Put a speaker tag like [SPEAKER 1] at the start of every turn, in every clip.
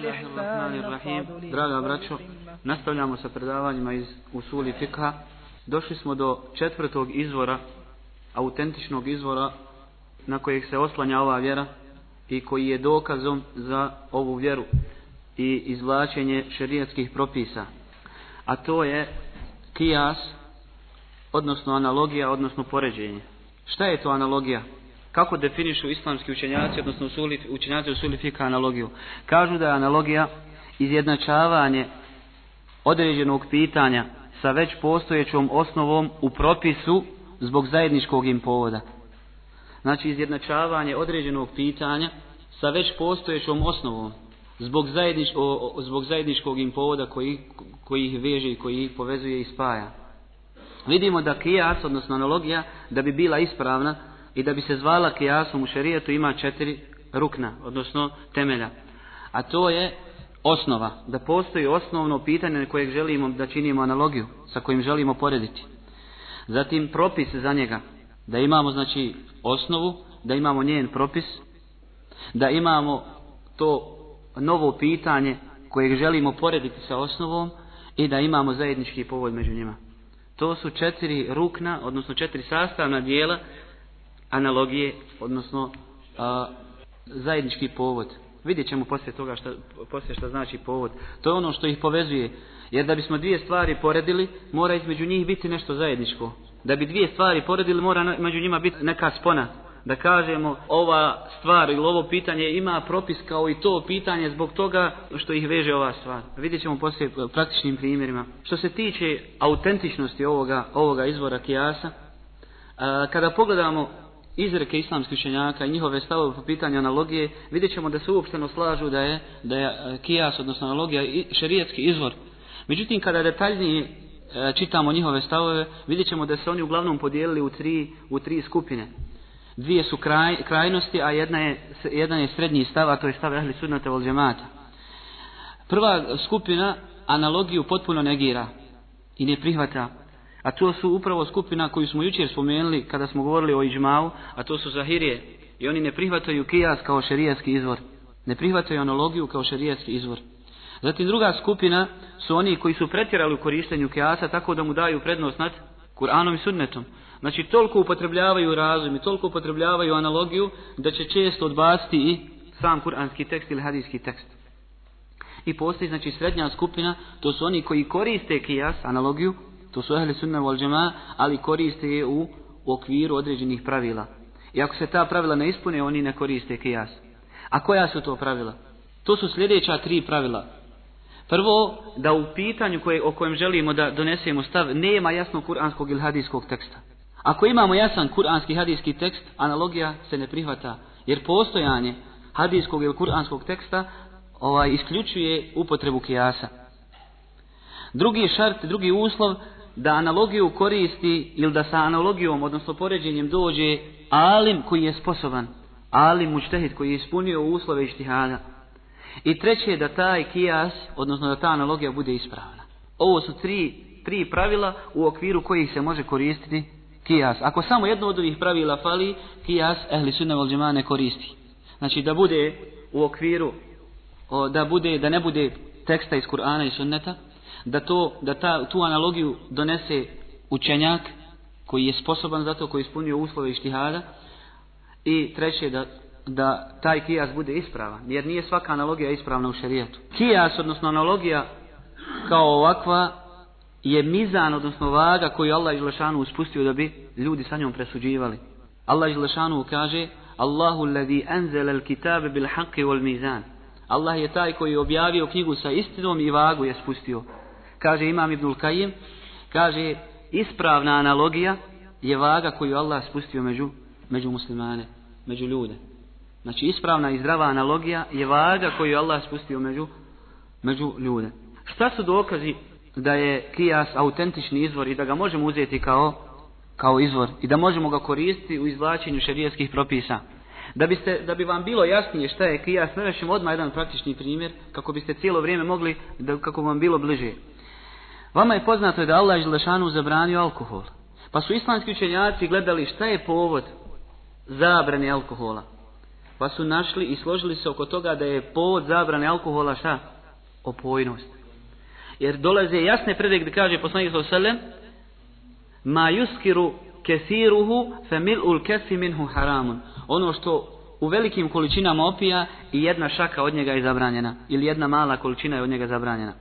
[SPEAKER 1] Bismillahirrahmanirrahim. Draga braćo, nastavljamo sa predavanjima iz Usuli Fikha. Došli smo do četvrtog izvora, autentičnog izvora na kojeg se oslanja ova vjera i koji je dokazom za ovu vjeru i izvlačenje šerijatskih propisa. A to je kijas, odnosno analogija, odnosno poređenje. Šta je to analogija? Kako definišu islamski učenjaci, odnosno učenjaci usulifika analogiju? Kažu da je analogija izjednačavanje određenog pitanja sa već postojećom osnovom u propisu zbog zajedničkog im povoda. Znači izjednačavanje određenog pitanja sa već postojećom osnovom zbog, zajedničkog im povoda koji, koji ih veže i koji ih povezuje i spaja. Vidimo da kijas, odnosno analogija, da bi bila ispravna, i da bi se zvala kijasom u šerijetu ima četiri rukna, odnosno temelja. A to je osnova, da postoji osnovno pitanje na kojeg želimo da činimo analogiju, sa kojim želimo porediti. Zatim propis za njega, da imamo znači osnovu, da imamo njen propis, da imamo to novo pitanje kojeg želimo porediti sa osnovom i da imamo zajednički povod među njima. To su četiri rukna, odnosno četiri sastavna dijela analogije, odnosno zajednički povod. Vidjet ćemo poslije toga šta, poslije šta znači povod. To je ono što ih povezuje. Jer da bismo dvije stvari poredili, mora između njih biti nešto zajedničko. Da bi dvije stvari poredili, mora među njima biti neka spona. Da kažemo, ova stvar ili ovo pitanje ima propis kao i to pitanje zbog toga što ih veže ova stvar. Vidjet ćemo poslije praktičnim primjerima. Što se tiče autentičnosti ovoga, ovoga izvora kijasa, kada pogledamo izreke islamskih učenjaka i njihove stavove po pitanju analogije, vidjet ćemo da se uopšteno slažu da je, da je e, kijas, odnosno analogija, šerijetski izvor. Međutim, kada detaljnije e, čitamo njihove stavove, vidjet ćemo da se oni uglavnom podijelili u tri, u tri skupine. Dvije su krajnosti, a jedna je, jedan je srednji stav, a to je stav Ahli sudnata Prva skupina analogiju potpuno negira i ne prihvata a to su upravo skupina koju smo jučer spomenuli kada smo govorili o iđmavu, a to su Zahirije. I oni ne prihvataju kijas kao šerijski izvor. Ne prihvataju analogiju kao šerijski izvor. Zatim druga skupina su oni koji su pretjerali u korištenju kijasa tako da mu daju prednost nad Kur'anom i sunnetom. Znači toliko upotrebljavaju razum i toliko upotrebljavaju analogiju da će često odbaciti i sam kuranski tekst ili hadijski tekst. I postoji znači srednja skupina, to su oni koji koriste kijas, analogiju, to su ehli sunna ali koriste je u okviru određenih pravila. I ako se ta pravila ne ispune, oni ne koriste kijas. A koja su to pravila? To su sljedeća tri pravila. Prvo, da u pitanju koje, o kojem želimo da donesemo stav, nema jasno kuranskog ili hadijskog teksta. Ako imamo jasan kuranski hadijski tekst, analogija se ne prihvata. Jer postojanje hadijskog ili kuranskog teksta ovaj, isključuje upotrebu kijasa. Drugi šart, drugi uslov da analogiju koristi ili da sa analogijom, odnosno poređenjem dođe alim koji je sposoban, alim muštehit koji je ispunio uslove ištihada. I treće je da taj kijas, odnosno da ta analogija bude ispravna. Ovo su tri, tri pravila u okviru kojih se može koristiti kijas. Ako samo jedno od ovih pravila fali, kijas ehli sunne valđemane ne koristi. Znači da bude u okviru, da, bude, da ne bude teksta iz Kur'ana i sunneta, da, to, da ta, tu analogiju donese učenjak koji je sposoban za to, koji ispunio uslove i štihada. I treće, da, da taj kijas bude ispravan, jer nije svaka analogija ispravna u šerijetu. Kijas, odnosno analogija kao ovakva, je mizan, odnosno vaga koju Allah Želešanu uspustio da bi ljudi sa njom presuđivali. Allah Želešanu kaže Allahu enzel el bil haqqi wal mizan. Allah je taj koji je objavio knjigu sa istinom i vagu je spustio. Kaže Imam Ibnul Kajim, kaže ispravna analogija je vaga koju Allah spustio među, među muslimane, među ljude. Znači ispravna i zdrava analogija je vaga koju Allah spustio među, među ljude. Šta su dokazi da je kijas autentični izvor i da ga možemo uzeti kao, kao izvor i da možemo ga koristiti u izvlačenju šerijskih propisa? Da, biste, da bi vam bilo jasnije šta je kijas, navešim odmah jedan praktični primjer kako biste cijelo vrijeme mogli, da, kako vam bilo bliže. Vama je poznato da Allah Želešanu zabranio alkohol. Pa su islamski učenjaci gledali šta je povod zabrane alkohola. Pa su našli i složili se oko toga da je povod zabrane alkohola šta? Opojnost. Jer dolaze jasne prede gdje kaže poslanik sa Ma yuskiru kesiruhu kesi minhu haramun. Ono što u velikim količinama opija i jedna šaka od njega je zabranjena. Ili jedna mala količina je od njega zabranjena.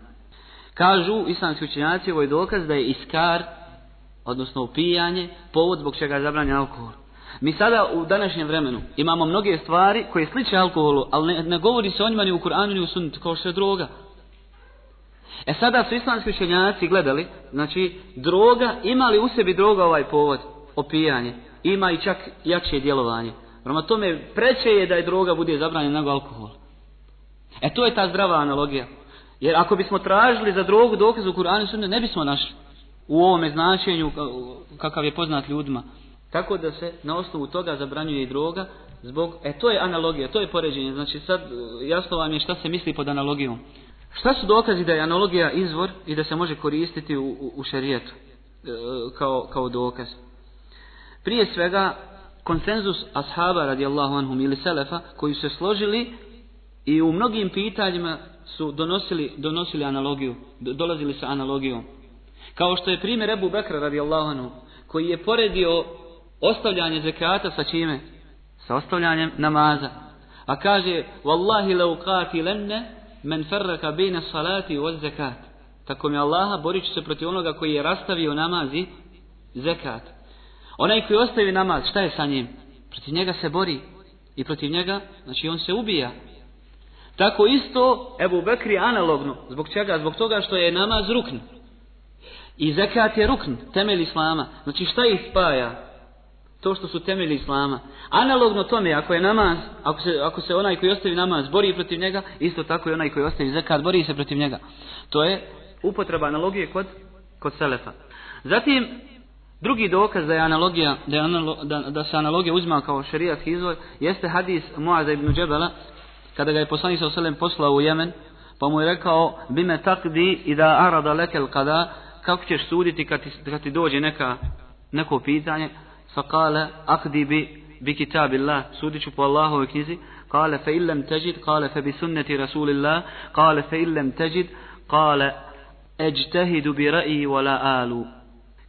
[SPEAKER 1] Kažu islamski učenjaci, ovo je dokaz da je iskar, odnosno upijanje, povod zbog čega je zabranjen alkohol. Mi sada u današnjem vremenu imamo mnoge stvari koje sliče alkoholu, ali ne, ne govori se o njima ni u Kur'anu ni u sunnitu, kao što je droga. E sada su islamski učenjaci gledali, znači droga, ima li u sebi droga ovaj povod, opijanje, ima i čak jače djelovanje. Prema tome, preče je da je droga bude zabranjena nego alkohol. E to je ta zdrava analogija. Jer ako bismo tražili za drogu dokaz u Kur'anu i ne bismo našli u ovome značenju kakav je poznat ljudima. Tako da se na osnovu toga zabranjuje i droga zbog, e to je analogija, to je poređenje, znači sad e, jasno vam je šta se misli pod analogijom. Šta su dokazi da je analogija izvor i da se može koristiti u, u, šarijetu e, kao, kao dokaz? Prije svega, konsenzus ashaba radijallahu anhum ili selefa koji su se složili i u mnogim pitanjima su donosili, donosili analogiju, dolazili sa analogijom. Kao što je primjer Ebu Bekra radijallahu koji je poredio ostavljanje zekata sa čime? Sa ostavljanjem namaza. A kaže, Wallahi leuqati lenne men ferraka salati od zekat. Tako mi Allaha borit se protiv onoga koji je rastavio namazi zekat. Onaj koji ostavi namaz, šta je sa njim? Protiv njega se bori. I protiv njega, znači on se ubija. Tako isto Ebu Bekri analogno. Zbog čega? Zbog toga što je namaz rukn. I zekat je rukn, temelj Islama. Znači šta ih spaja? To što su temelji Islama. Analogno tome, ako je namaz, ako se, ako se onaj koji ostavi namaz bori protiv njega, isto tako i onaj koji ostavi zekat bori se protiv njega. To je upotreba analogije kod, kod Selefa. Zatim, drugi dokaz da je analogija, da, da, da se analogija uzima kao šerijatski izvor, jeste hadis Muaza ibn Džebela, kada ga je poslanik sa oselem poslao u Jemen, pa mu je rekao bime takdi i da arada lekel kada kako ćeš suditi kad ti, kad ti dođe neka, neko pitanje kale, akdi bi bi kitab kitabillah sudit ću po Allahove knjizi kale fe illem teđid kale fe bi sunneti rasulillah kale fe illem teđid kale eđtehidu bi ra'i wala alu.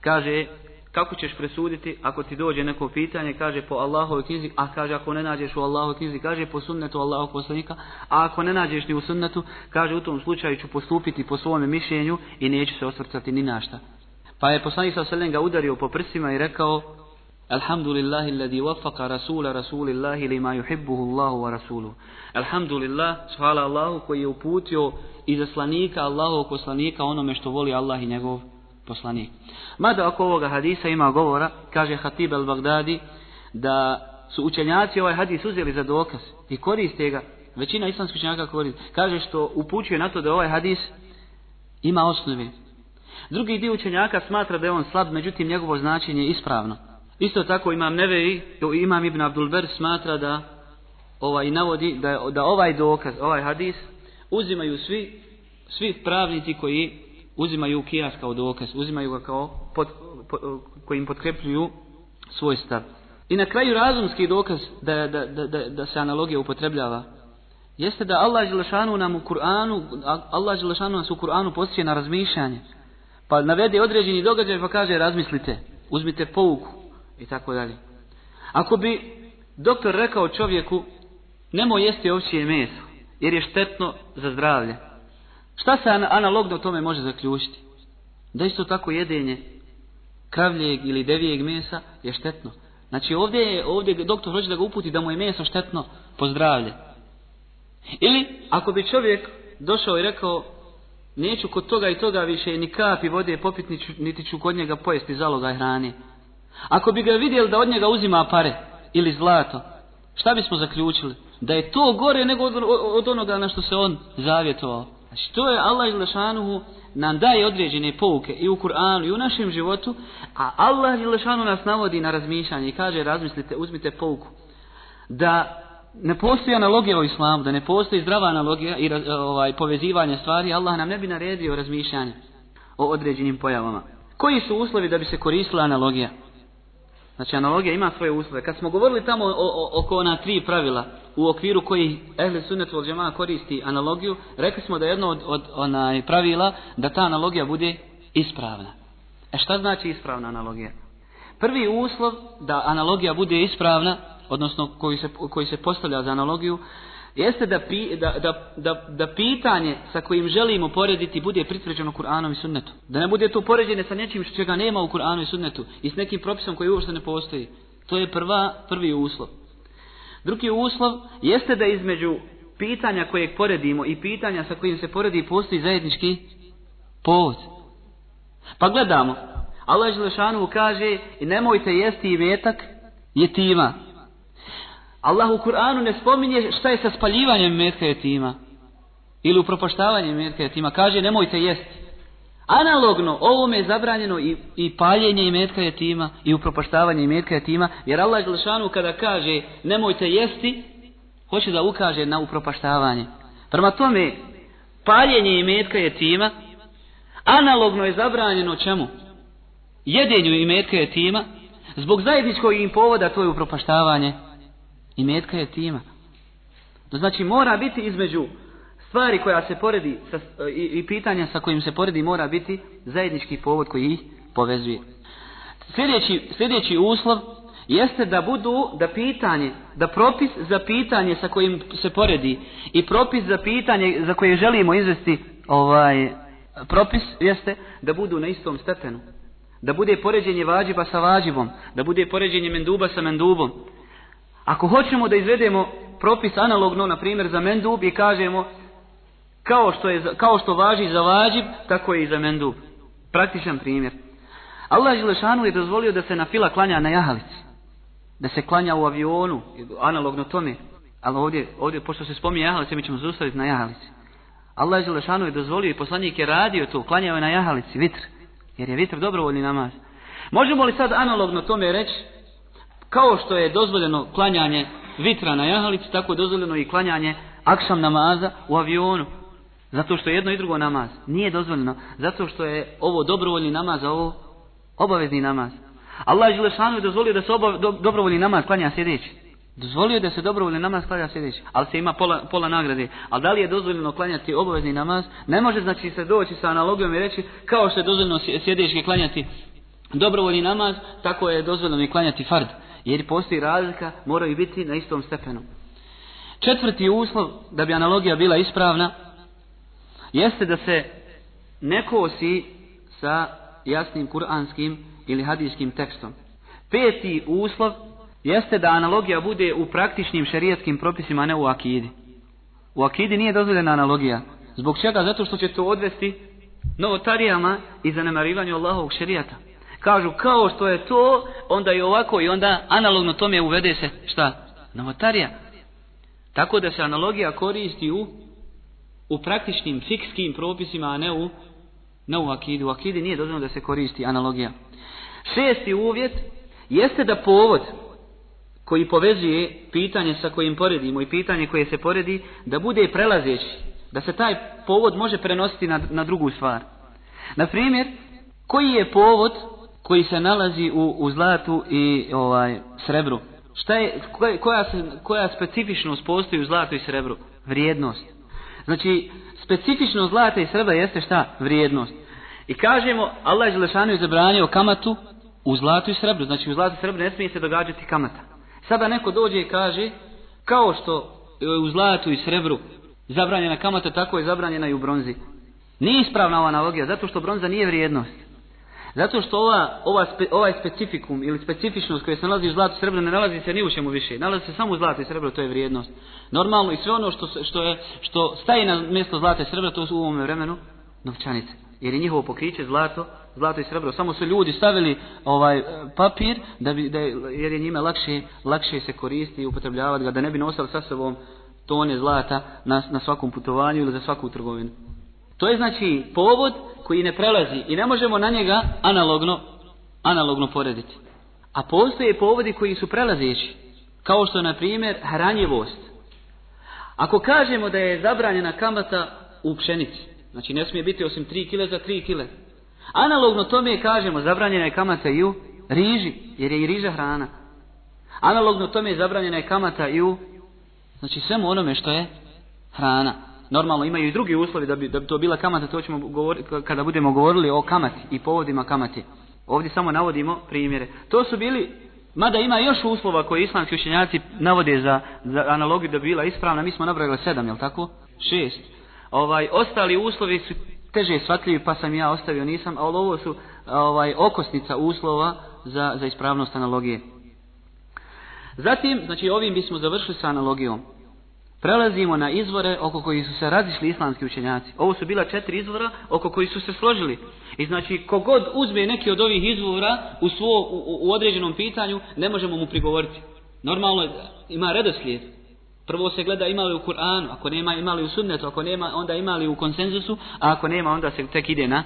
[SPEAKER 1] kaže kako ćeš presuditi ako ti dođe neko pitanje, kaže po Allahovoj knjizi, a kaže ako ne nađeš u Allahovoj knjizi, kaže po sunnetu Allahovog poslanika, a ako ne nađeš ni u sunnetu, kaže u tom slučaju ću postupiti po svome mišljenju i neću se osvrcati ni na Pa je poslanik sa ga udario po prsima i rekao Alhamdulillah alladhi wafaka rasula rasulillahi lima yuhibbuhu Allahu wa rasulu Alhamdulillah, subhana Allahu koji je uputio izaslanika Allahovog poslanika onome što voli Allah i njegov poslanik. Mada oko ovoga hadisa ima govora, kaže Hatib al-Baghdadi, da su učenjaci ovaj hadis uzeli za dokaz i koriste ga. Većina islamskih učenjaka koriste. Kaže što upućuje na to da ovaj hadis ima osnove. Drugi dio učenjaka smatra da je on slab, međutim njegovo značenje je ispravno. Isto tako imam Nevei, imam Ibn Abdulber smatra da ovaj navodi da, da ovaj dokaz, ovaj hadis uzimaju svi svi pravnici koji uzimaju kijas kao dokaz, uzimaju ga kao pod, pod, kojim potkrepljuju svoj stav. I na kraju razumski dokaz da, da, da, da se analogija upotrebljava jeste da Allah Želešanu nam u Kur'anu, Allah Želešanu nas u Kur'anu postiče na razmišljanje. Pa navede određeni događaj pa kaže razmislite, uzmite pouku i tako dalje. Ako bi doktor rekao čovjeku nemoj jesti ovčije meso jer je štetno za zdravlje. Šta se analogno tome može zaključiti? Da isto tako jedenje kravljeg ili devijeg mesa je štetno. Znači ovdje je, ovdje doktor hoće da ga uputi da mu je meso štetno po zdravlje. Ili ako bi čovjek došao i rekao neću kod toga i toga više ni kapi vode popit niti ću kod njega pojesti zaloga hrane. Ako bi ga vidjeli da od njega uzima pare ili zlato, šta bismo zaključili? Da je to gore nego od, od onoga na što se on zavjetovao. Znači to je Allah Želešanuhu nam daje određene pouke i u Kur'anu i u našem životu, a Allah Želešanu nas navodi na razmišljanje i kaže razmislite, uzmite pouku. Da ne postoji analogija u islamu, da ne postoji zdrava analogija i ovaj, povezivanje stvari, Allah nam ne bi naredio razmišljanje o određenim pojavama. Koji su uslovi da bi se koristila analogija? Znači analogija ima svoje uslove. Kad smo govorili tamo o, oko ona tri pravila u okviru koji Ehli Sunnet vol koristi analogiju, rekli smo da je jedno od, od onaj pravila da ta analogija bude ispravna. E šta znači ispravna analogija? Prvi uslov da analogija bude ispravna, odnosno koji se, koji se postavlja za analogiju, jeste da, pitanje sa kojim želimo porediti bude pritvrđeno Kur'anom i sunnetu. Da ne bude to poređeno sa nečim čega nema u Kur'anu i sunnetu i s nekim propisom koji uopšte ne postoji. To je prva, prvi uslov. Drugi uslov jeste da između pitanja kojeg poredimo i pitanja sa kojim se poredi postoji zajednički povod. Pa gledamo. Allah Želešanu kaže i nemojte jesti i metak tima Allah u Kur'anu ne spominje šta je sa spaljivanjem metka tima ili upropaštavanjem metka tima, Kaže nemojte jesti. Analogno ovome je zabranjeno i, i paljenje tima tima i upropaštavanje imetka tima, jer Allah Želšanu kada kaže nemojte jesti hoće da ukaže na upropaštavanje. Prema tome paljenje i je tima, analogno je zabranjeno čemu? Jedenju imetka tima, zbog zajedničkog im povoda to je upropaštavanje i metka je tima. To znači mora biti između stvari koja se poredi sa, i, pitanja sa kojim se poredi mora biti zajednički povod koji ih povezuje. Sljedeći, sljedeći uslov jeste da budu, da pitanje, da propis za pitanje sa kojim se poredi i propis za pitanje za koje želimo izvesti ovaj propis jeste da budu na istom stepenu. Da bude poređenje vađiba sa vađibom, da bude poređenje menduba sa mendubom, ako hoćemo da izvedemo propis analogno, na primjer, za mendub i kažemo kao što, je, kao što važi za vađib, tako je i za mendub. Praktičan primjer. Allah Želešanu je dozvolio da se na fila klanja na jahalici. Da se klanja u avionu, analogno tome. Ali ovdje, ovdje pošto se spominje jahalice, mi ćemo zustaviti na jahalici. Allah Želešanu je dozvolio i poslanik je radio to, klanjao je na jahalici, vitr. Jer je vitr dobrovoljni namaz. Možemo li sad analogno tome reći kao što je dozvoljeno klanjanje vitra na jahalici, tako je dozvoljeno i klanjanje akšam namaza u avionu. Zato što je jedno i drugo namaz. Nije dozvoljeno. Zato što je ovo dobrovoljni namaz, a ovo obavezni namaz. Allah Želešanu je dozvolio da se obav, dobrovoljni namaz klanja sljedeći Dozvolio je da se dobrovoljni namaz klanja sljedeći ali se ima pola, pola nagrade. Ali da li je dozvoljeno klanjati obavezni namaz? Ne može znači se doći sa analogijom i reći kao što je dozvoljeno sljedeći klanjati dobrovoljni namaz, tako je dozvoljeno i klanjati fard jer postoji razlika, moraju biti na istom stepenu. Četvrti uslov, da bi analogija bila ispravna, jeste da se ne kosi sa jasnim kuranskim ili hadijskim tekstom. Peti uslov jeste da analogija bude u praktičnim šerijetskim propisima, a ne u akidi. U akidi nije dozvoljena analogija. Zbog čega? Zato što će to odvesti novotarijama i zanemarivanju Allahovog šerijata. Kažu kao što je to, onda je ovako i onda analogno tome uvede se šta? Novotarija. Tako da se analogija koristi u, u praktičnim fikskim propisima, a ne u, ne u akidu. U akidi nije dozvoljeno da se koristi analogija. Šesti uvjet jeste da povod koji povezuje pitanje sa kojim poredimo i pitanje koje se poredi, da bude prelazeći. Da se taj povod može prenositi na, na drugu stvar. Na primjer, koji je povod koji se nalazi u, zlatu i ovaj srebru. Šta je, koja, koja, specifičnost postoji u zlatu i srebru? Vrijednost. Znači, specifičnost zlata i srebra jeste šta? Vrijednost. I kažemo, Allah je Želešanu zabranio kamatu u zlatu i srebru. Znači, u zlatu i srebru ne smije se događati kamata. Sada neko dođe i kaže, kao što e, u zlatu i srebru zabranjena kamata, tako je zabranjena i u bronzi. Nije ispravna ova analogija, zato što bronza nije vrijednost. Zato što ova, ova ovaj specifikum ili specifičnost koja se nalazi u zlatu i srebru ne nalazi se ni u čemu više. Nalazi se samo u zlatu i srebru, to je vrijednost. Normalno i sve ono što, što, je, što staje na mjesto zlata i srebra, to su u ovome vremenu novčanice. Jer je njihovo pokriće zlato, zlato i srebro. Samo su ljudi stavili ovaj papir da bi, da jer je njime lakše, lakše se koristi i upotrebljavati ga, da ne bi nosali sa sobom tone zlata na, na svakom putovanju ili za svaku trgovinu. To je znači povod koji ne prelazi i ne možemo na njega analogno, analogno porediti. A postoje povodi koji su prelazeći, kao što na primjer hranjivost. Ako kažemo da je zabranjena kamata u pšenici, znači ne smije biti osim tri kile za 3 kile, analogno tome kažemo zabranjena je kamata i u riži, jer je i riža hrana. Analogno tome je zabranjena je kamata i u, znači svemu onome što je hrana. Normalno imaju i drugi uslovi da bi, da to bila kamata, to ćemo govoriti kada budemo govorili o kamati i povodima kamati. Ovdje samo navodimo primjere. To su bili, mada ima još uslova koje islamski učenjaci navode za, za analogiju da bi bila ispravna, mi smo nabrojali sedam, jel tako? Šest. Ovaj, ostali uslovi su teže shvatljivi pa sam ja ostavio nisam, ali ovo su ovaj, okosnica uslova za, za ispravnost analogije. Zatim, znači ovim bismo završili sa analogijom. Prelazimo na izvore oko kojih su se razišli islamski učenjaci. Ovo su bila četiri izvora oko kojih su se složili. I znači, kogod uzme neki od ovih izvora u, svo, u, određenom pitanju, ne možemo mu prigovoriti. Normalno ima redoslijed. Prvo se gleda imali u Kur'anu, ako nema imali u sunnetu, ako nema onda imali u konsenzusu, a ako nema onda se tek ide na,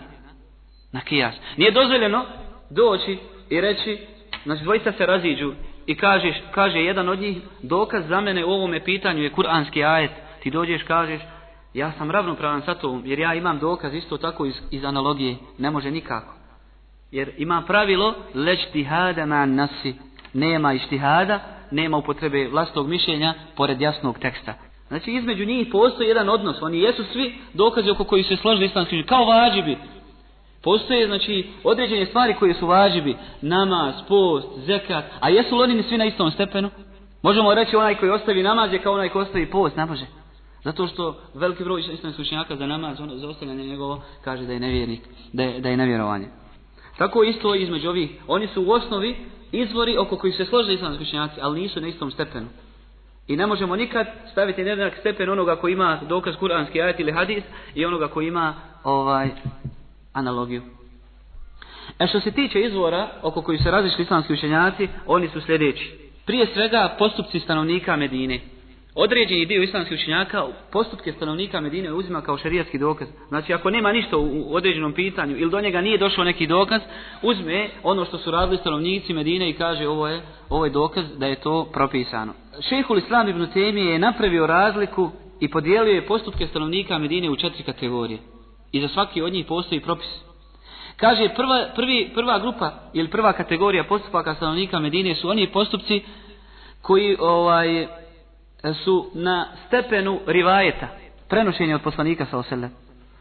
[SPEAKER 1] na kijas. Nije dozvoljeno doći i reći, znači dvojica se raziđu, i kažeš, kaže jedan od njih, dokaz za mene u ovome pitanju je kuranski ajet. Ti dođeš, kažeš, ja sam ravnopravan sa tobom, jer ja imam dokaz isto tako iz, iz analogije. Ne može nikako. Jer ima pravilo, leć na nasi. Nema ištihada, nema upotrebe vlastnog mišljenja pored jasnog teksta. Znači između njih postoji jedan odnos, oni jesu svi dokazi oko koji se slažu islamski kao vađibi, Postoje znači određene stvari koje su važibi, nama, post, zekat, a jesu li oni svi na istom stepenu? Možemo reći onaj koji ostavi namaz je kao onaj koji ostavi post, ne može. Zato što veliki broj islamskih slučnjaka za namaz, ono, za ostavljanje njegovo, kaže da je nevjernik, da je, da je nevjerovanje. Tako isto između ovih. Oni su u osnovi izvori oko kojih se složili islamski učenjaci, ali nisu na istom stepenu. I ne možemo nikad staviti jednak stepen onoga koji ima dokaz kuranski ajat ili hadis i onoga koji ima ovaj analogiju. E što se tiče izvora oko koji se različili islamski učenjaci, oni su sljedeći. Prije svega postupci stanovnika Medine. Određeni dio islamskih učenjaka postupke stanovnika Medine uzima kao šarijatski dokaz. Znači ako nema ništa u određenom pitanju ili do njega nije došao neki dokaz, uzme ono što su radili stanovnici Medine i kaže ovo je, dokaz da je to propisano. Šehul Islam ibn je napravio razliku i podijelio je postupke stanovnika Medine u četiri kategorije i za svaki od njih postoji propis. Kaže, prva, prvi, prva grupa ili prva kategorija postupaka stanovnika Medine su oni postupci koji ovaj, su na stepenu rivajeta, prenošenje od poslanika sa osele.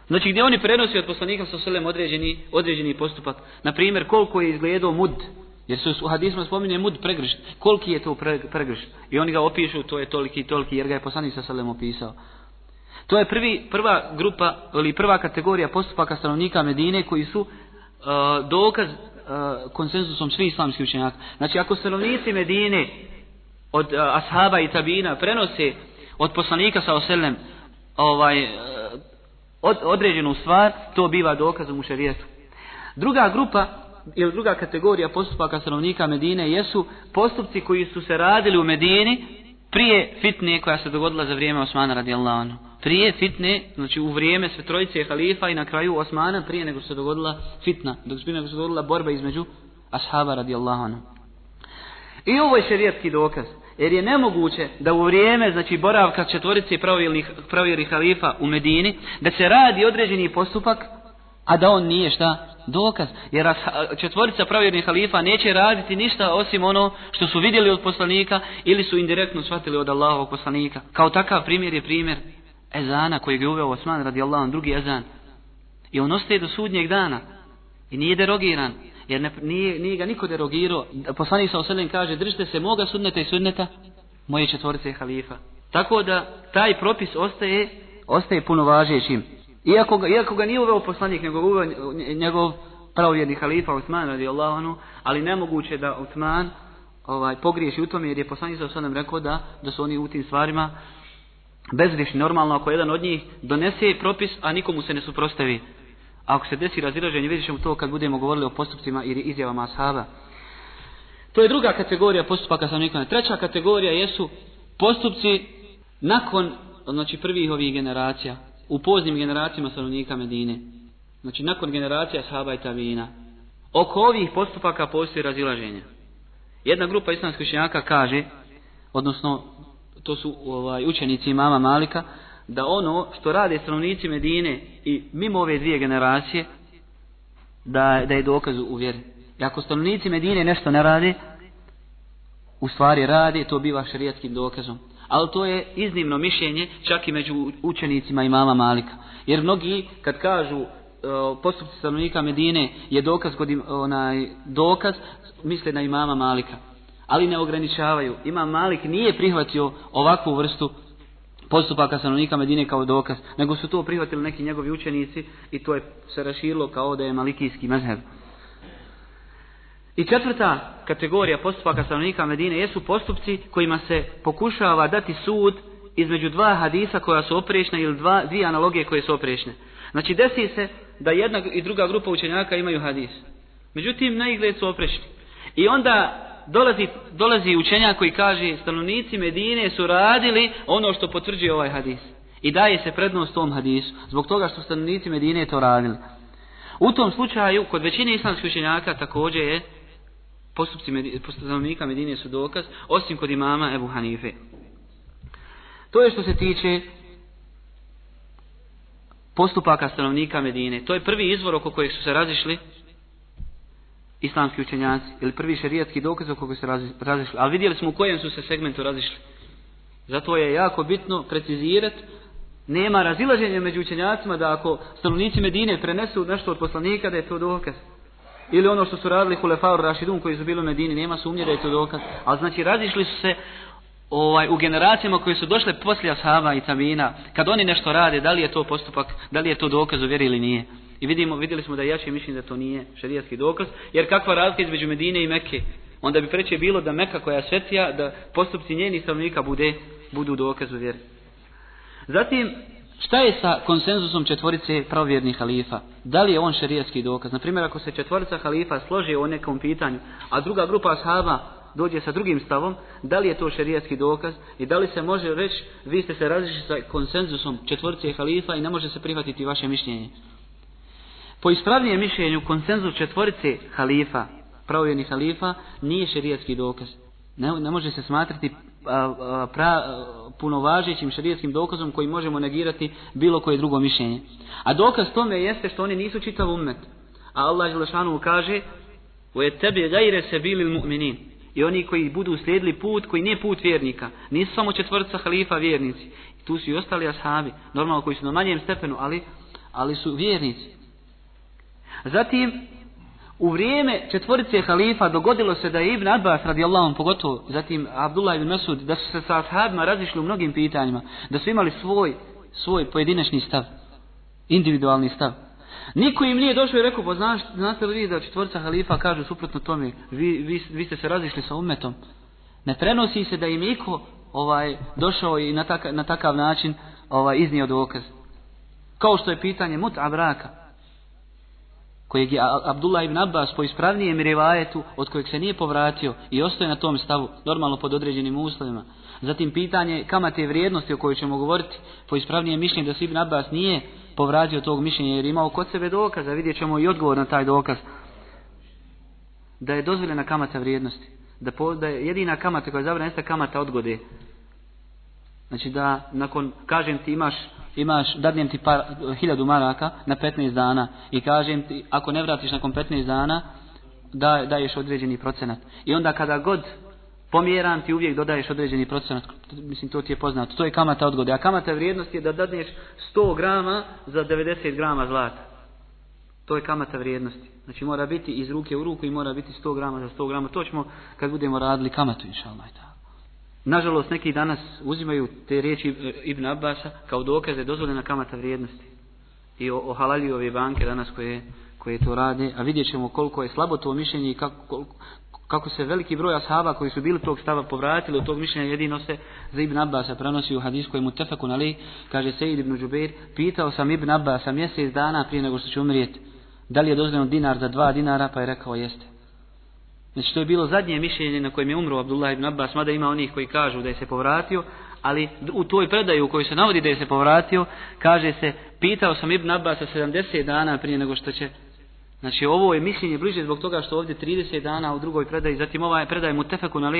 [SPEAKER 1] Znači gdje oni prenosi od poslanika sa oselem određeni, određeni postupak. Na primjer, koliko je izgledao mud, jer su u hadismu spominje mud pregrš. Koliki je to pregrš. I oni ga opišu, to je toliki i toliki, jer ga je poslanik sa oselem opisao. To je prvi, prva grupa ili prva kategorija postupaka stanovnika Medine koji su uh, dokaz uh, konsenzusom svih islamskih učenjaka. Znači ako stanovnici Medine od e, ashaba i tabina prenose od poslanika sa oselem ovaj, određenu stvar, to biva dokazom u šarijetu. Druga grupa ili druga kategorija postupaka stanovnika Medine jesu postupci koji su se radili u Medini prije fitne koja se dogodila za vrijeme Osmana radijallahu anhu. Prije fitne, znači u vrijeme svetrojice halifa i na kraju Osmana prije nego se dogodila fitna, dok se nego se dogodila borba između ashaba radijallahu anhu. I ovo je šerijetski dokaz, jer je nemoguće da u vrijeme, znači boravka četvorice pravilnih halifa u Medini, da se radi određeni postupak a da on nije šta dokaz. Jer četvorica pravjernih halifa neće raditi ništa osim ono što su vidjeli od poslanika ili su indirektno shvatili od Allahovog poslanika. Kao takav primjer je primjer ezana koji je uveo Osman radi Allahom, drugi ezan. I on ostaje do sudnjeg dana i nije derogiran. Jer nije, nije, ga niko derogirao. Poslanik sa kaže, držite se moga sudneta i sudneta moje četvorice halifa. Tako da taj propis ostaje, ostaje puno važećim. Iako ga, iako ga nije uveo poslanik, nego uveo njegov pravovjerni halifa Osman radi Allahanu, ali nemoguće da Osman ovaj, pogriješi u tome jer je poslanik sa rekao da, da su oni u tim stvarima bezrišni. Normalno ako jedan od njih donese propis, a nikomu se ne suprostavi. ako se desi razilaženje, vidjet ćemo to kad budemo govorili o postupcima ili izjavama ashaba. To je druga kategorija postupaka sa Treća kategorija jesu postupci nakon, znači prvih ovih generacija u poznim generacijama stanovnika Medine. Znači nakon generacija Saba i tabina. Oko ovih postupaka postoji razilaženja Jedna grupa islamskih učenjaka kaže, odnosno to su ovaj, učenici mama Malika, da ono što rade stanovnici Medine i mimo ove dvije generacije, da, da je dokaz u vjeri. I ako stanovnici Medine nešto ne rade, u stvari rade, to biva šarijatskim dokazom ali to je iznimno mišljenje čak i među učenicima mama Malika. Jer mnogi kad kažu e, postupci stanovnika Medine je dokaz kod onaj dokaz misle na imama Malika ali ne ograničavaju imam Malik nije prihvatio ovakvu vrstu postupaka stanovnika Medine kao dokaz nego su to prihvatili neki njegovi učenici i to je se raširilo kao da je malikijski mezheb i četvrta kategorija postupaka stanovnika Medine jesu postupci kojima se pokušava dati sud između dva hadisa koja su oprešna ili dva, dvije analogije koje su oprešne. Znači desi se da jedna i druga grupa učenjaka imaju hadis. Međutim, na su oprešni. I onda dolazi, dolazi učenjak koji kaže stanovnici Medine su radili ono što potvrđuje ovaj hadis. I daje se prednost tom hadisu, zbog toga što stanovnici Medine to radili. U tom slučaju, kod većine islamskih učenjaka također je postupci stanovnika Medine su dokaz, osim kod imama Ebu Hanife. To je što se tiče postupaka stanovnika Medine. To je prvi izvor oko kojeg su se razišli islamski učenjaci, ili prvi šerijatski dokaz oko kojeg su se razišli. Ali vidjeli smo u kojem su se segmentu razišli. Zato je jako bitno precizirati nema razilaženja među učenjacima da ako stanovnici Medine prenesu nešto od poslanika da je to dokaz ili ono što su radili Hulefaur Rašidun koji su bili u Medini, nema sumnje da je to dokaz. Ali znači razišli su se ovaj, u generacijama koje su došle poslije Ashaba i Tamina. kad oni nešto rade, da li je to postupak, da li je to dokaz u vjeri ili nije. I vidimo, vidjeli smo da je jače mišljenje da to nije šerijatski dokaz, jer kakva razlika između Medine i Mekke? Onda bi preće bilo da Meka koja je svetija, da postupci njenih stanovnika bude, budu dokaz u vjeri. Zatim, Šta je sa konsenzusom četvorice pravovjernih halifa? Da li je on šerijatski dokaz? Na primjer, ako se četvorica halifa složi o nekom pitanju, a druga grupa ashaba dođe sa drugim stavom, da li je to šerijatski dokaz i da li se može reći vi ste se različili sa konsenzusom četvorice halifa i ne može se prihvatiti vaše mišljenje? Po ispravnijem mišljenju konsenzus četvorice halifa, pravovjernih halifa, nije šerijatski dokaz. Ne, ne može se smatrati pra, punovažećim šarijetskim dokazom koji možemo negirati bilo koje drugo mišljenje. A dokaz tome jeste što oni nisu čitav ummet. A Allah Želešanu kaže je tebi gajre se bili mu'minin. I oni koji budu slijedili put koji nije put vjernika. Nisu samo četvrca halifa vjernici. Tu su i ostali ashabi. Normalno koji su na manjem stepenu, ali, ali su vjernici. Zatim, u vrijeme četvorice halifa dogodilo se da je Ibn Abbas radijallahu pogotovo, zatim Abdullah ibn Masud, da su se sa ashabima razišli u mnogim pitanjima, da su imali svoj, svoj pojedinačni stav, individualni stav. Niko im nije došao i rekao, pa znate li vi da četvorica halifa kaže suprotno tome, vi, vi, vi, ste se razišli sa umetom. Ne prenosi se da im iko ovaj, došao i na, na takav način ovaj, iznio dokaz. Kao što je pitanje mut'a braka kojeg je Abdullah ibn Abbas po ispravnijem rivajetu od kojeg se nije povratio i ostaje na tom stavu, normalno pod određenim uslovima. Zatim pitanje kamate vrijednosti o kojoj ćemo govoriti po ispravnijem mišljenju da se ibn Abbas nije povratio tog mišljenja jer je imao kod sebe dokaza, vidjet ćemo i odgovor na taj dokaz. Da je dozvoljena kamata vrijednosti, da, je jedina kamata koja je zabrana jeste kamata odgode, Znači da nakon, kažem ti imaš, imaš dadnem ti par, hiljadu maraka na 15 dana i kažem ti ako ne vratiš nakon 15 dana da, daješ određeni procenat. I onda kada god pomjeram ti uvijek dodaješ određeni procenat. Mislim to ti je poznato. To je kamata odgode. A kamata vrijednosti je da dadneš 100 grama za 90 grama zlata. To je kamata vrijednosti. Znači mora biti iz ruke u ruku i mora biti 100 grama za 100 grama. To ćemo kad budemo radili kamatu inša Allah. Nažalost, neki danas uzimaju te riječi e, Ibn Abbasa kao dokaze dozvoljena kamata vrijednosti. I o, ove banke danas koje, koje to rade. A vidjet ćemo koliko je slabo to mišljenje i kako, kako se veliki broj ashaba koji su bili tog stava povratili od tog mišljenja jedino se za Ibn Abbasa prenosi u hadis mu tefakun ali kaže Sejid Ibn Đubeir pitao sam Ibn Abasa mjesec dana prije nego što će umrijeti da li je dozvoljeno dinar za dva dinara pa je rekao jeste Znači to je bilo zadnje mišljenje na kojem je umro Abdullah ibn Abbas, mada ima onih koji kažu da je se povratio, ali u toj predaju u kojoj se navodi da je se povratio, kaže se, pitao sam Ibn sa 70 dana prije nego što će Znači ovo je mišljenje bliže zbog toga što ovdje 30 dana u drugoj predaji, zatim ova je mu tefeku na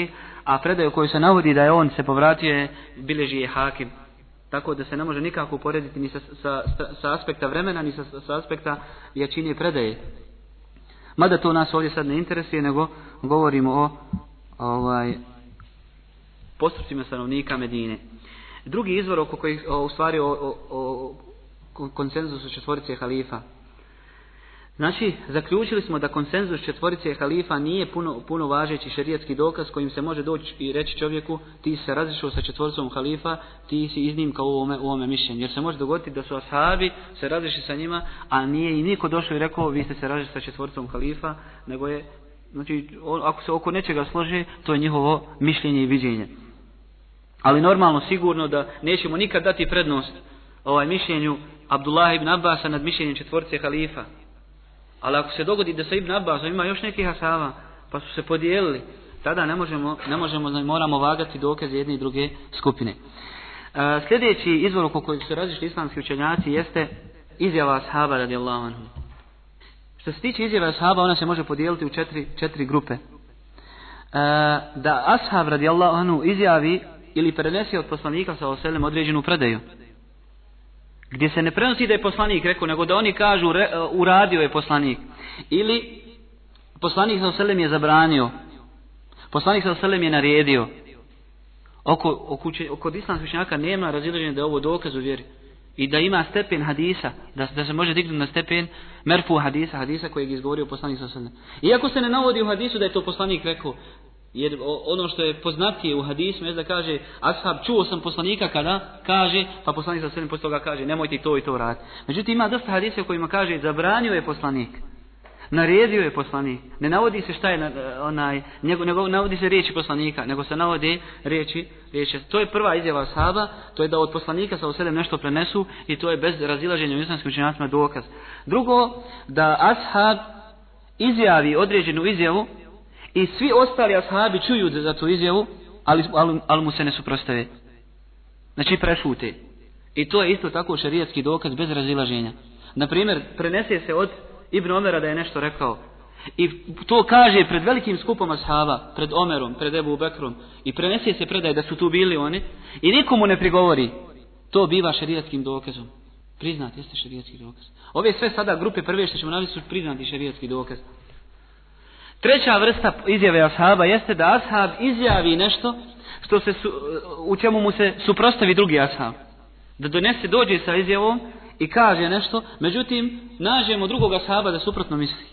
[SPEAKER 1] a u kojoj se navodi da je on se povratio je bileži je hakim. Tako da se ne može nikako uporediti ni sa, sa, sa aspekta vremena, ni sa, sa aspekta jačine predaje. Mada to nas ovdje sad ne interesuje, nego govorimo o ovaj, postupcima stanovnika Medine. Drugi izvor oko kojih, o, u stvari o, o, o konsenzusu četvorice halifa, Znači, zaključili smo da konsenzus četvorice halifa nije puno, puno važeći šerijetski dokaz kojim se može doći i reći čovjeku ti se razišao sa četvoricom halifa, ti si iznimka u ovome, mišljenju. Jer se može dogoditi da su ashabi se razišli sa njima, a nije i niko došao i rekao vi ste se razišli sa četvoricom halifa, nego je, znači, ako se oko nečega složi, to je njihovo mišljenje i viđenje. Ali normalno, sigurno da nećemo nikad dati prednost ovaj mišljenju Abdullah ibn Abbasa nad mišljenjem četvorce halifa ali ako se dogodi da se Ibn Abbasom ima još nekih ashaba, pa su se podijelili, tada ne možemo, ne možemo, znači, moramo vagati dokaz jedne i druge skupine. E, sljedeći izvor oko kojeg su različiti islamski učenjaci jeste izjava ashaba radijallahu anhu. Što se tiče izjava ashaba, ona se može podijeliti u četiri, četiri grupe. E, da ashab radijallahu anhu izjavi ili prenesi od poslanika sa oselem određenu predaju gdje se ne prenosi da je poslanik rekao, nego da oni kažu e, uradio je poslanik. Ili poslanik sa selem je zabranio, poslanik sa selem je naredio. Oko, oko, kod islamskih nema razilaženja da je ovo dokaz u vjeri. I da ima stepen hadisa, da, da se može dignuti na stepen merfu hadisa, hadisa kojeg je izgovorio poslanik sa Iako se ne navodi u hadisu da je to poslanik rekao, jer ono što je poznatije u hadismu je da kaže Ashab, čuo sam poslanika kada kaže, pa poslanik sa posto toga kaže nemojte to i to raditi. Međutim, ima dosta hadisa u kojima kaže zabranio je poslanik. Naredio je poslanik. Ne navodi se šta je onaj, nego, nego navodi se riječi poslanika, nego se navode riječi, riječi. To je prva izjava ashaba, to je da od poslanika sa oselem nešto prenesu i to je bez razilaženja u islamskim učenjacima dokaz. Drugo, da ashab izjavi određenu izjavu i svi ostali ashabi čuju za tu izjavu, ali, mu se ne suprostave. Znači prešute. I to je isto tako šerijatski dokaz bez razilaženja. Na primjer, prenese se od Ibn Omera da je nešto rekao. I to kaže pred velikim skupom ashaba, pred Omerom, pred Ebu Bekrom. I prenese se predaj da su tu bili oni. I nikomu ne prigovori. To biva šerijatskim dokazom. Priznat, jeste šerijatski dokaz. Ove sve sada grupe prve što ćemo navesti su priznati šerijatski dokaz. Treća vrsta izjave ashaba jeste da ashab izjavi nešto što se u čemu mu se suprostavi drugi ashab. Da donese, dođe sa izjavom i kaže nešto, međutim, nađemo drugog ashaba da suprotno misli.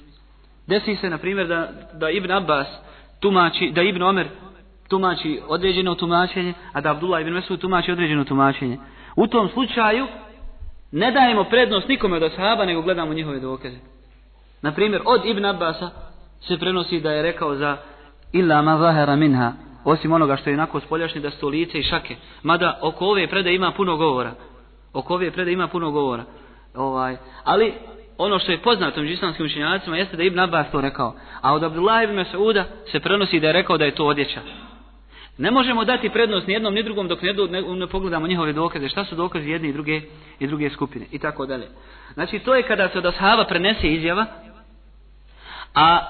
[SPEAKER 1] Desi se, na primjer, da, da Ibn Abbas tumači, da Ibn Omer tumači određeno tumačenje, a da Abdullah ibn Mesud tumači određeno tumačenje. U tom slučaju ne dajemo prednost nikome od ashaba, nego gledamo njihove dokaze. Na primjer, od Ibn Abbasa se prenosi da je rekao za illa ma zahara minha, osim onoga što je onako spoljašnje da su lice i šake. Mada oko ove predaje ima puno govora. Oko ove predaje ima puno govora. Ovaj, ali ono što je poznato među islamskim učenjacima jeste da Ibn Abbas to rekao. A od Abdullah ibn se prenosi da je rekao da je to odjeća. Ne možemo dati prednost ni jednom ni drugom dok ne, ne, pogledamo njihove dokaze. Šta su dokazi jedne i druge, i druge skupine i tako dalje. Znači to je kada se od ashaba prenese izjava, a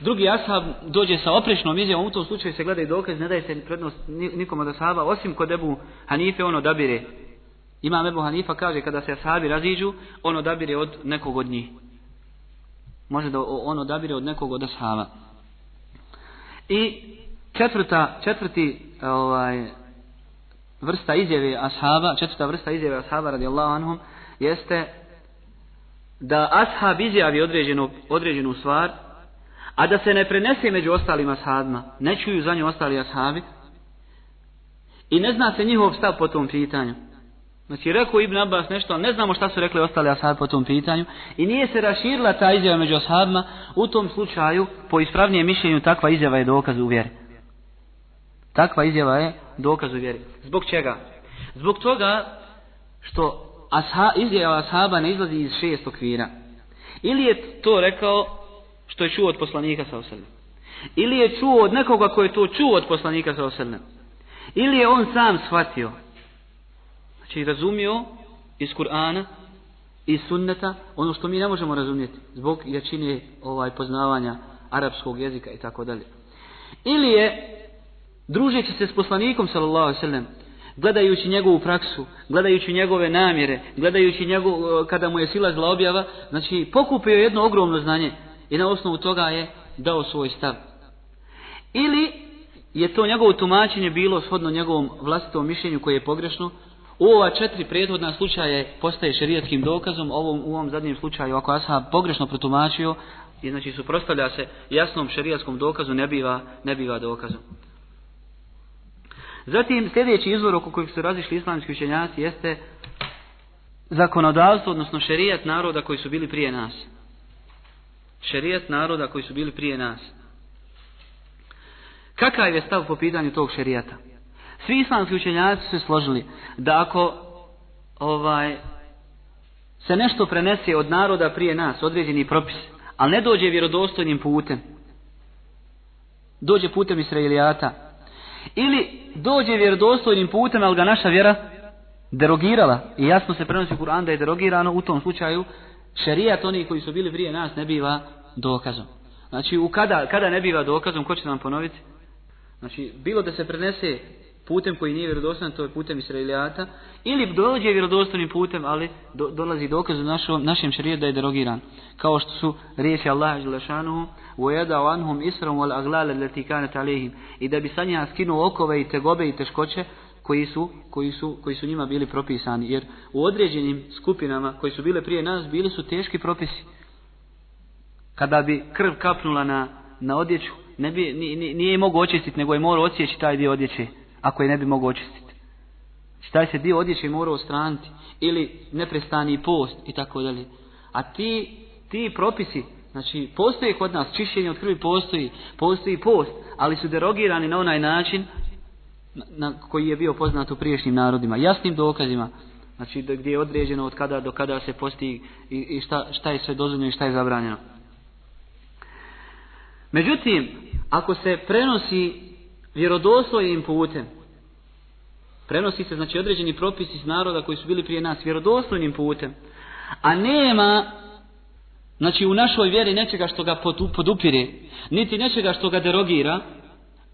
[SPEAKER 1] drugi ashab dođe sa oprečnom izjavom, u tom slučaju se gleda i dokaz, ne daje se prednost nikom od ashaba, osim kod Ebu Hanife on odabire. Imam Ebu Hanifa kaže kada se ashabi raziđu, on odabire od nekog od njih. Može da on odabire od nekog od ashaba. I četvrta, četvrti ovaj, vrsta izjave ashaba, četvrta vrsta izjave ashaba radijallahu anhum, jeste da ashab izjavi određenu, određenu stvar, a da se ne prenese među ostalim ashabima, ne čuju za nju ostali ashabi i ne zna se njihov stav po tom pitanju. Znači, rekao Ibn Abbas nešto, ali ne znamo šta su rekli ostali ashabi po tom pitanju i nije se raširila ta izjava među ashabima, u tom slučaju, po ispravnijem mišljenju, takva izjava je dokaz u vjeri. Takva izjava je dokaz u vjeri. Zbog čega? Zbog toga što asha, izjava ashaba ne izlazi iz šest okvira. Ili je to rekao što je čuo od poslanika sa oselem. Ili je čuo od nekoga koji je to čuo od poslanika sa oselem. Ili je on sam shvatio. Znači razumio iz Kur'ana, iz sunneta, ono što mi ne možemo razumjeti zbog jačine ovaj, poznavanja arapskog jezika i tako dalje. Ili je družeći se s poslanikom sallallahu alejhi gledajući njegovu praksu, gledajući njegove namjere, gledajući njegov, eh, kada mu je zla objava, znači pokupio jedno ogromno znanje, i na osnovu toga je dao svoj stav. Ili je to njegovo tumačenje bilo shodno njegovom vlastitom mišljenju koje je pogrešno, u ova četiri prethodna slučaja postaje šerijatskim dokazom, ovom, u ovom zadnjem slučaju ako asa pogrešno protumačio, i znači suprostavlja se jasnom šerijatskom dokazu, ne biva, ne biva dokazom. Zatim sljedeći izvor oko kojeg su razišli islamski učenjaci jeste zakonodavstvo, odnosno šerijat naroda koji su bili prije nas. Šerijat naroda koji su bili prije nas. Kakav je stav po pitanju tog šerijata? Svi islamski učenjaci su se složili da ako ovaj se nešto prenese od naroda prije nas, određeni propis, ali ne dođe vjerodostojnim putem, dođe putem Israelijata ili dođe vjerodostojnim putem, ali ga naša vjera derogirala i jasno se prenosi u Kur'an da je derogirano u tom slučaju šerijat onih koji su bili prije nas ne biva dokazom. Znači, u kada, ne biva dokazom, ko će nam ponoviti? Znači, bilo da se prenese putem koji nije vjerodostojan, to je putem israelijata, ili dođe vjerodostojnim putem, ali dolazi dokaz u našo, našem šarijetu da je derogiran. Kao što su riječi Allaha Želešanuhu, وَيَدَا عَنْهُمْ إِسْرَمُ وَالْأَغْلَالَ I da bi sanja skinuo okove i tegobe i teškoće koji su, koji, su, koji su njima bili propisani. Jer u određenim skupinama koji su bile prije nas bili su teški propisi. Kada bi krv kapnula na, na odjeću, ne bi, nije je mogao očistiti, nego je morao odsjeći taj dio odjeće, ako je ne bi mogao očistiti. Taj se dio odjeće morao ostraniti, ili neprestani post i tako dalje. A ti, ti propisi, znači postoje kod nas, čišćenje od krvi postoji, postoji post, ali su derogirani na onaj način na, koji je bio poznat u priješnjim narodima, jasnim dokazima, znači gdje je određeno od kada do kada se posti i, i šta, šta je sve dozvoljeno i šta je zabranjeno. Međutim, ako se prenosi vjerodostojnim putem, prenosi se znači određeni propisi iz naroda koji su bili prije nas vjerodostojnim putem, a nema znači u našoj vjeri nečega što ga podupire, niti nečega što ga derogira,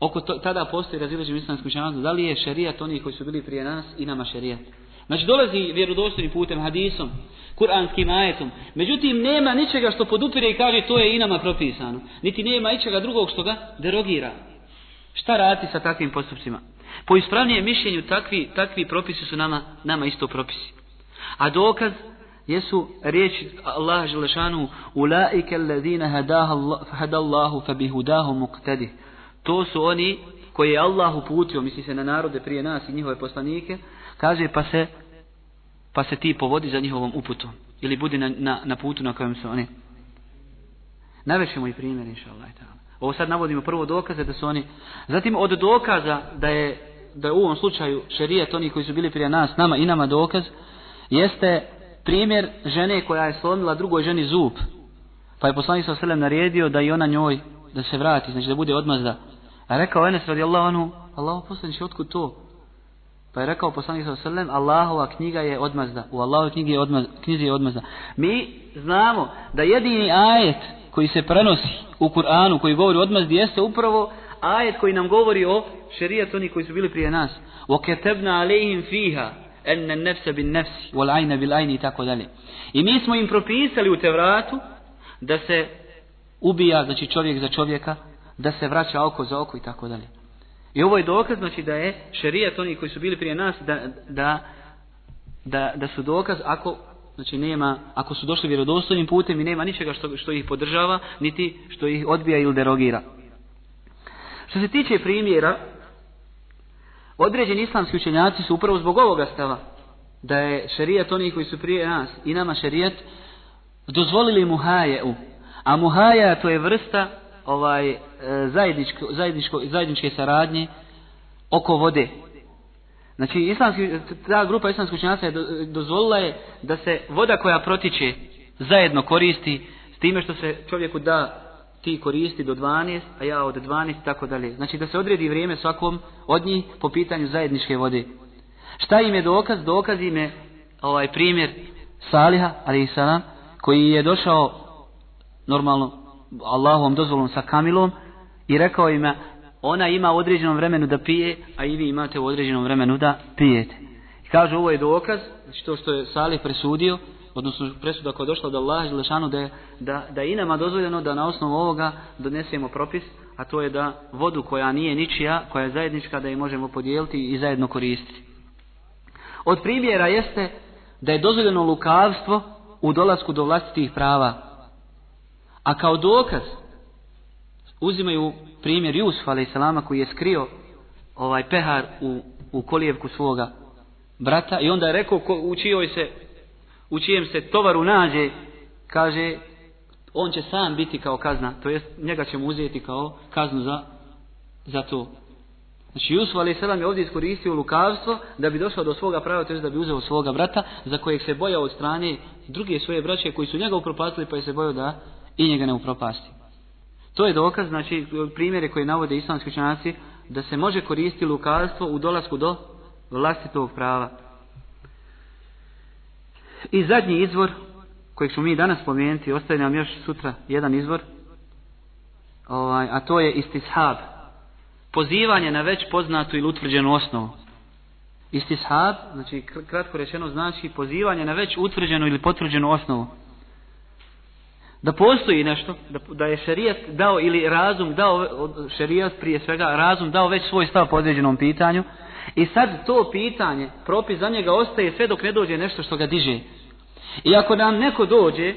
[SPEAKER 1] Oko tada postoji razilaženje islamskom da li je šerijat onih koji su bili prije nas i nama šerijat. Znači dolazi vjerodostojnim putem, hadisom, kuranskim ajetom. Međutim, nema ničega što podupire i kaže to je i nama propisano. Niti nema ničega drugog što ga derogira. Šta raditi sa takvim postupcima? Po ispravnijem mišljenju takvi, takvi propisi su nama, nama isto propisi. A dokaz jesu riječi Allaha Želešanu Ulaike allazina hadallahu fabihudahu muqtadih to su oni koji je Allah uputio, misli se na narode prije nas i njihove poslanike, kaže pa se, pa se ti povodi za njihovom uputom. Ili budi na, na, na putu na kojem su oni. Navešemo i primjer, inša Ovo sad navodimo prvo dokaze da su oni... Zatim od dokaza da je, da u ovom slučaju šerijet, oni koji su bili prije nas, nama i nama dokaz, jeste primjer žene koja je slomila drugoj ženi zub. Pa je poslanik sa e naredio da i ona njoj da se vrati, znači da bude odmazda a rekao Enes radijallahu anhu, Allahu poslaniče, otkud to? Pa je rekao poslanik sallallahu sallam, Allahova knjiga je odmazda. U Allahove je odmazda, knjizi je odmazda. Mi znamo da jedini ajet koji se prenosi u Kur'anu koji govori o odmazdi jeste upravo ajet koji nam govori o šerijatu oni koji su bili prije nas. O ketebna fiha an nefse bin-nafsi wal bil ajni i tako dalje. I mi smo im propisali u Tevratu da se ubija znači čovjek za čovjeka da se vraća oko za oko i tako dalje. I ovo je dokaz, znači da je šerijat oni koji su bili prije nas, da, da, da, su dokaz ako Znači nema, ako su došli vjerodostojnim putem i nema ničega što, što ih podržava, niti što ih odbija ili derogira. Što se tiče primjera, određeni islamski učenjaci su upravo zbog ovoga stava, da je šerijat onih koji su prije nas i nama šerijat, dozvolili muhajeu. A muhaja to je vrsta ovaj zajedničko, zajedničko, zajedničke saradnje oko vode. Znači, islamski, ta grupa islamskog učenjaka je dozvolila je da se voda koja protiče zajedno koristi s time što se čovjeku da ti koristi do 12, a ja od 12 tako dalje. Znači da se odredi vrijeme svakom od njih po pitanju zajedničke vode. Šta im je dokaz? Dokaz im je ovaj primjer Saliha, ali i koji je došao normalno Allahom dozvolom sa Kamilom, i rekao ima, ona ima u određenom vremenu da pije, a i vi imate u određenom vremenu da pijete. I kaže ovo je dokaz, znači to što je Salih presudio, odnosno presuda koja je došla od Allaha da je, da, da je i nama dozvoljeno da na osnovu ovoga donesemo propis, a to je da vodu koja nije ničija, koja je zajednička, da je možemo podijeliti i zajedno koristiti. Od primjera jeste da je dozvoljeno lukavstvo u dolasku do vlastitih prava. A kao dokaz uzimaju primjer Jusuf a.s. koji je skrio ovaj pehar u, kolijevku svoga brata i onda je rekao ko, u, se, čijem se tovaru nađe, kaže on će sam biti kao kazna, to jest njega ćemo uzeti kao kaznu za, za to. Znači Jusuf a.s. je ovdje iskoristio lukavstvo da bi došao do svoga prava, to da bi uzeo svoga brata za kojeg se bojao od strane druge svoje braće koji su njega upropastili pa je se bojao da i njega ne upropasti. To je dokaz, znači primjere koje navode islamski učenjaci, da se može koristiti lukarstvo u dolasku do vlastitog prava. I zadnji izvor, kojeg ćemo mi danas spomenuti, ostaje nam još sutra jedan izvor, ovaj, a to je istishab. Pozivanje na već poznatu ili utvrđenu osnovu. Istishab, znači kratko rečeno, znači pozivanje na već utvrđenu ili potvrđenu osnovu da postoji nešto, da, da je šerijat dao ili razum dao, šerijat prije svega, razum dao već svoj stav po određenom pitanju i sad to pitanje, propis za njega ostaje sve dok ne dođe nešto što ga diže. I ako nam neko dođe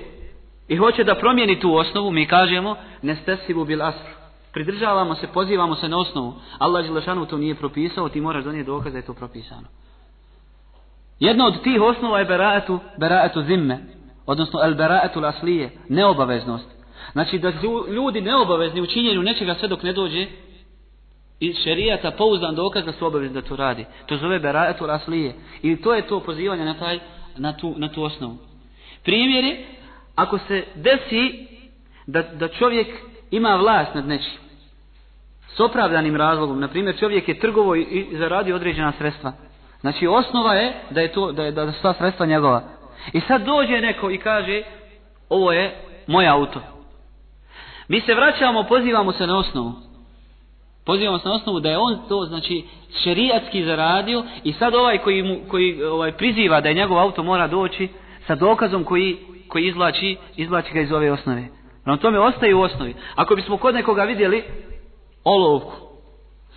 [SPEAKER 1] i hoće da promijeni tu osnovu, mi kažemo nestesivu bil asr. Pridržavamo se, pozivamo se na osnovu. Allah Đelešanu to nije propisao, ti moraš donijeti dokaz da je to propisano. Jedna od tih osnova je beratu, beratu zimme, odnosno el beraetul aslije, neobaveznost. Znači da ljudi neobavezni u činjenju nečega sve dok ne dođe iz šerijata pouzdan dokaz da su obavezni da to radi. To zove beraetul aslije. I to je to pozivanje na, taj, na, tu, na tu osnovu. Primjer je, ako se desi da, da čovjek ima vlast nad nečim, s opravdanim razlogom, na primjer čovjek je trgovo i zaradio određena sredstva. Znači osnova je da je to da je da su ta sredstva njegova. I sad dođe neko i kaže, ovo je moj auto. Mi se vraćamo, pozivamo se na osnovu. Pozivamo se na osnovu da je on to, znači, šerijatski zaradio i sad ovaj koji, mu, koji ovaj, priziva da je njegov auto mora doći sa dokazom koji, koji izvlači, izvlači ga iz ove osnove. Na tome ostaje u osnovi. Ako bismo kod nekoga vidjeli olovku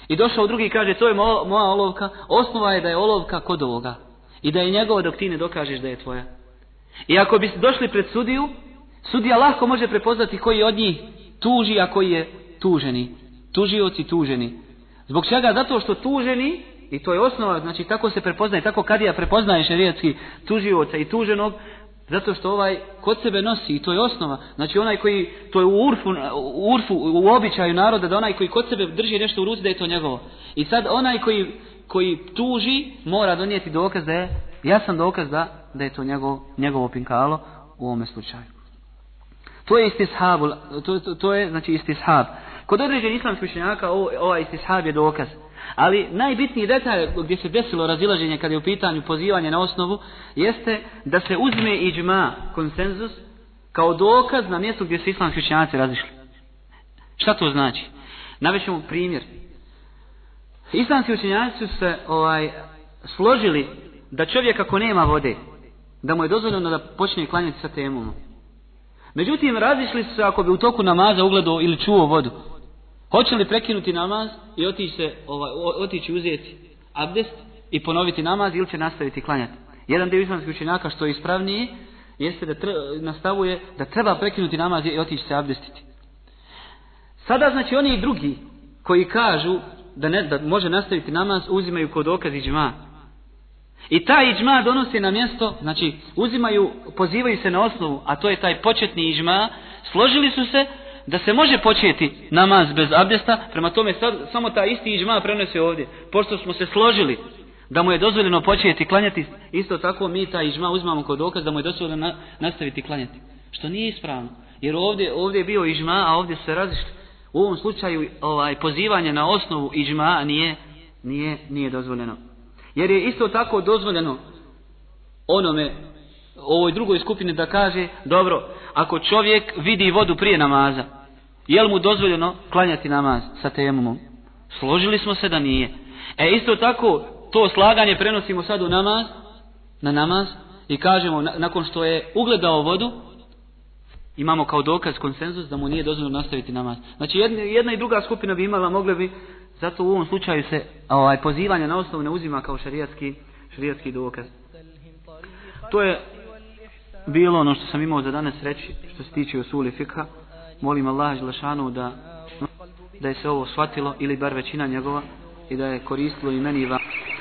[SPEAKER 1] i došao drugi i kaže to je moja olovka, osnova je da je olovka kod ovoga i da je njegova dok ti ne dokažeš da je tvoja. I ako bi došli pred sudiju, sudija lahko može prepoznati koji od njih tuži, a koji je tuženi. Tužioci tuženi. Zbog čega? Zato što tuženi, i to je osnova, znači tako se prepoznaje, tako kadija prepoznaje šerijatski tužioca i tuženog, zato što ovaj kod sebe nosi i to je osnova. Znači onaj koji, to je u urfu, u, urfu, u običaju naroda, da onaj koji kod sebe drži nešto u ruci, da je to njegovo. I sad onaj koji koji tuži mora donijeti dokaz da je jasan dokaz da, da je to njegov, njegovo pinkalo u ovome slučaju. To je istishab, to, to, je znači istishab. Kod određenih islamskih učenjaka ovaj istishab je dokaz. Ali najbitniji detalj gdje se desilo razilaženje kad je u pitanju pozivanje na osnovu jeste da se uzme iđma, konsenzus, kao dokaz na mjestu gdje su islamski učenjaci razišli. Šta to znači? Navećemo primjer. Islamski učinjaci su se ovaj, složili da čovjek ako nema vode, da mu je dozvoljeno da počne klanjati sa temom. Međutim, razišli su ako bi u toku namaza ugledao ili čuo vodu. Hoće li prekinuti namaz i otići, se, ovaj, otići uzeti abdest i ponoviti namaz ili će nastaviti klanjati. Jedan dio islamskih učinjaka što je ispravniji jeste da treba, nastavuje da treba prekinuti namaz i otići se abdestiti. Sada znači oni i drugi koji kažu da, ne, da može nastaviti namaz uzimaju kod i iđma. I taj iđma donosi na mjesto, znači uzimaju, pozivaju se na osnovu, a to je taj početni iđma, složili su se da se može početi namaz bez abdesta, prema tome sad, samo ta isti iđma prenosi ovdje. Pošto smo se složili da mu je dozvoljeno početi klanjati, isto tako mi taj iđma uzmamo kod dokaz da mu je dozvoljeno nastaviti klanjati. Što nije ispravno. Jer ovdje, ovdje je bio ižma, a ovdje se različite u ovom slučaju ovaj pozivanje na osnovu iđma nije, nije, nije dozvoljeno. Jer je isto tako dozvoljeno onome ovoj drugoj skupini da kaže dobro, ako čovjek vidi vodu prije namaza, je li mu dozvoljeno klanjati namaz sa temom? Složili smo se da nije. E isto tako to slaganje prenosimo sad u namaz, na namaz i kažemo nakon što je ugledao vodu, imamo kao dokaz konsenzus da mu nije dozvoljeno nastaviti namaz. Znači jedna, i druga skupina bi imala, mogle bi, zato u ovom slučaju se ovaj, pozivanje na osnovu ne uzima kao šarijatski, šarijatski dokaz. To je bilo ono što sam imao za danas reći što se tiče usuli fikha. Molim Allaha Želešanu da, da je se ovo shvatilo ili bar većina njegova i da je koristilo i meni i vam.